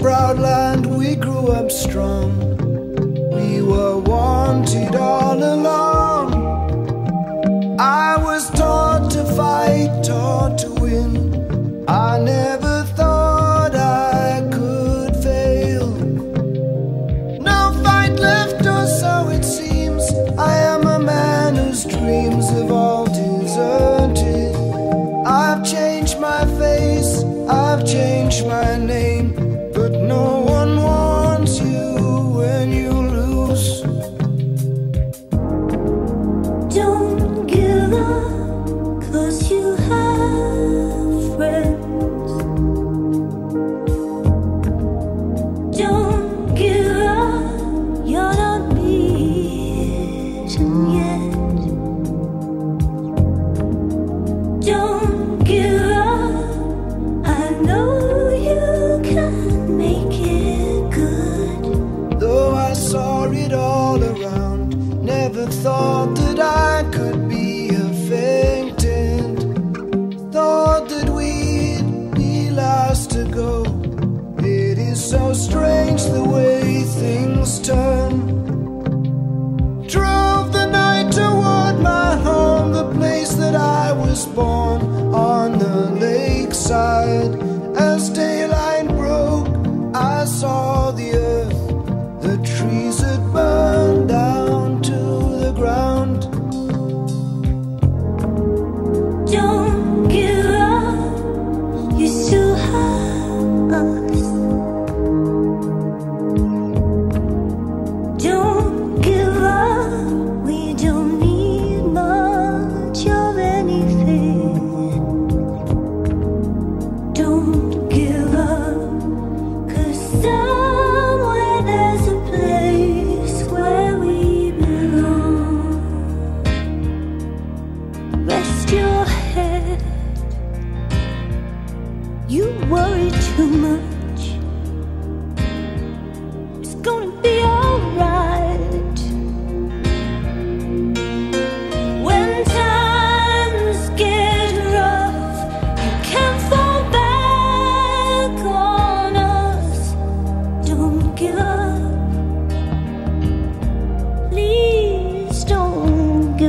proud land we grew up strong. We were wanted all along. star.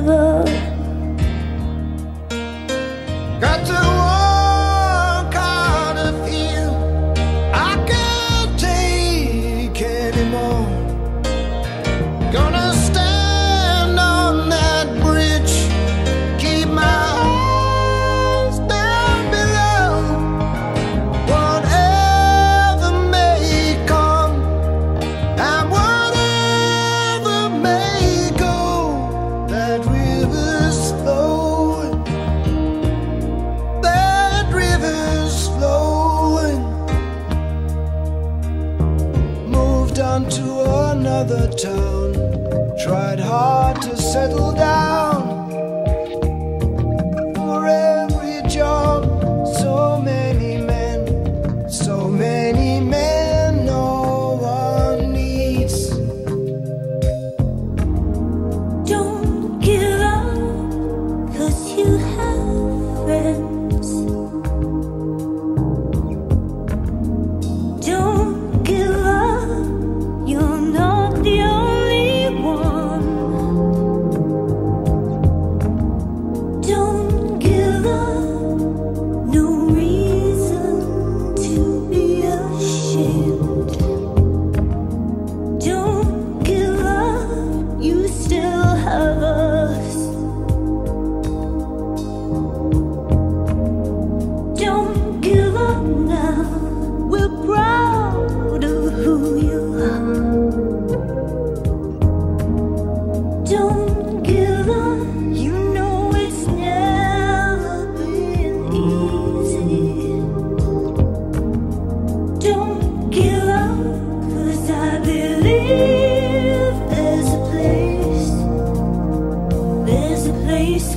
river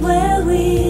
where we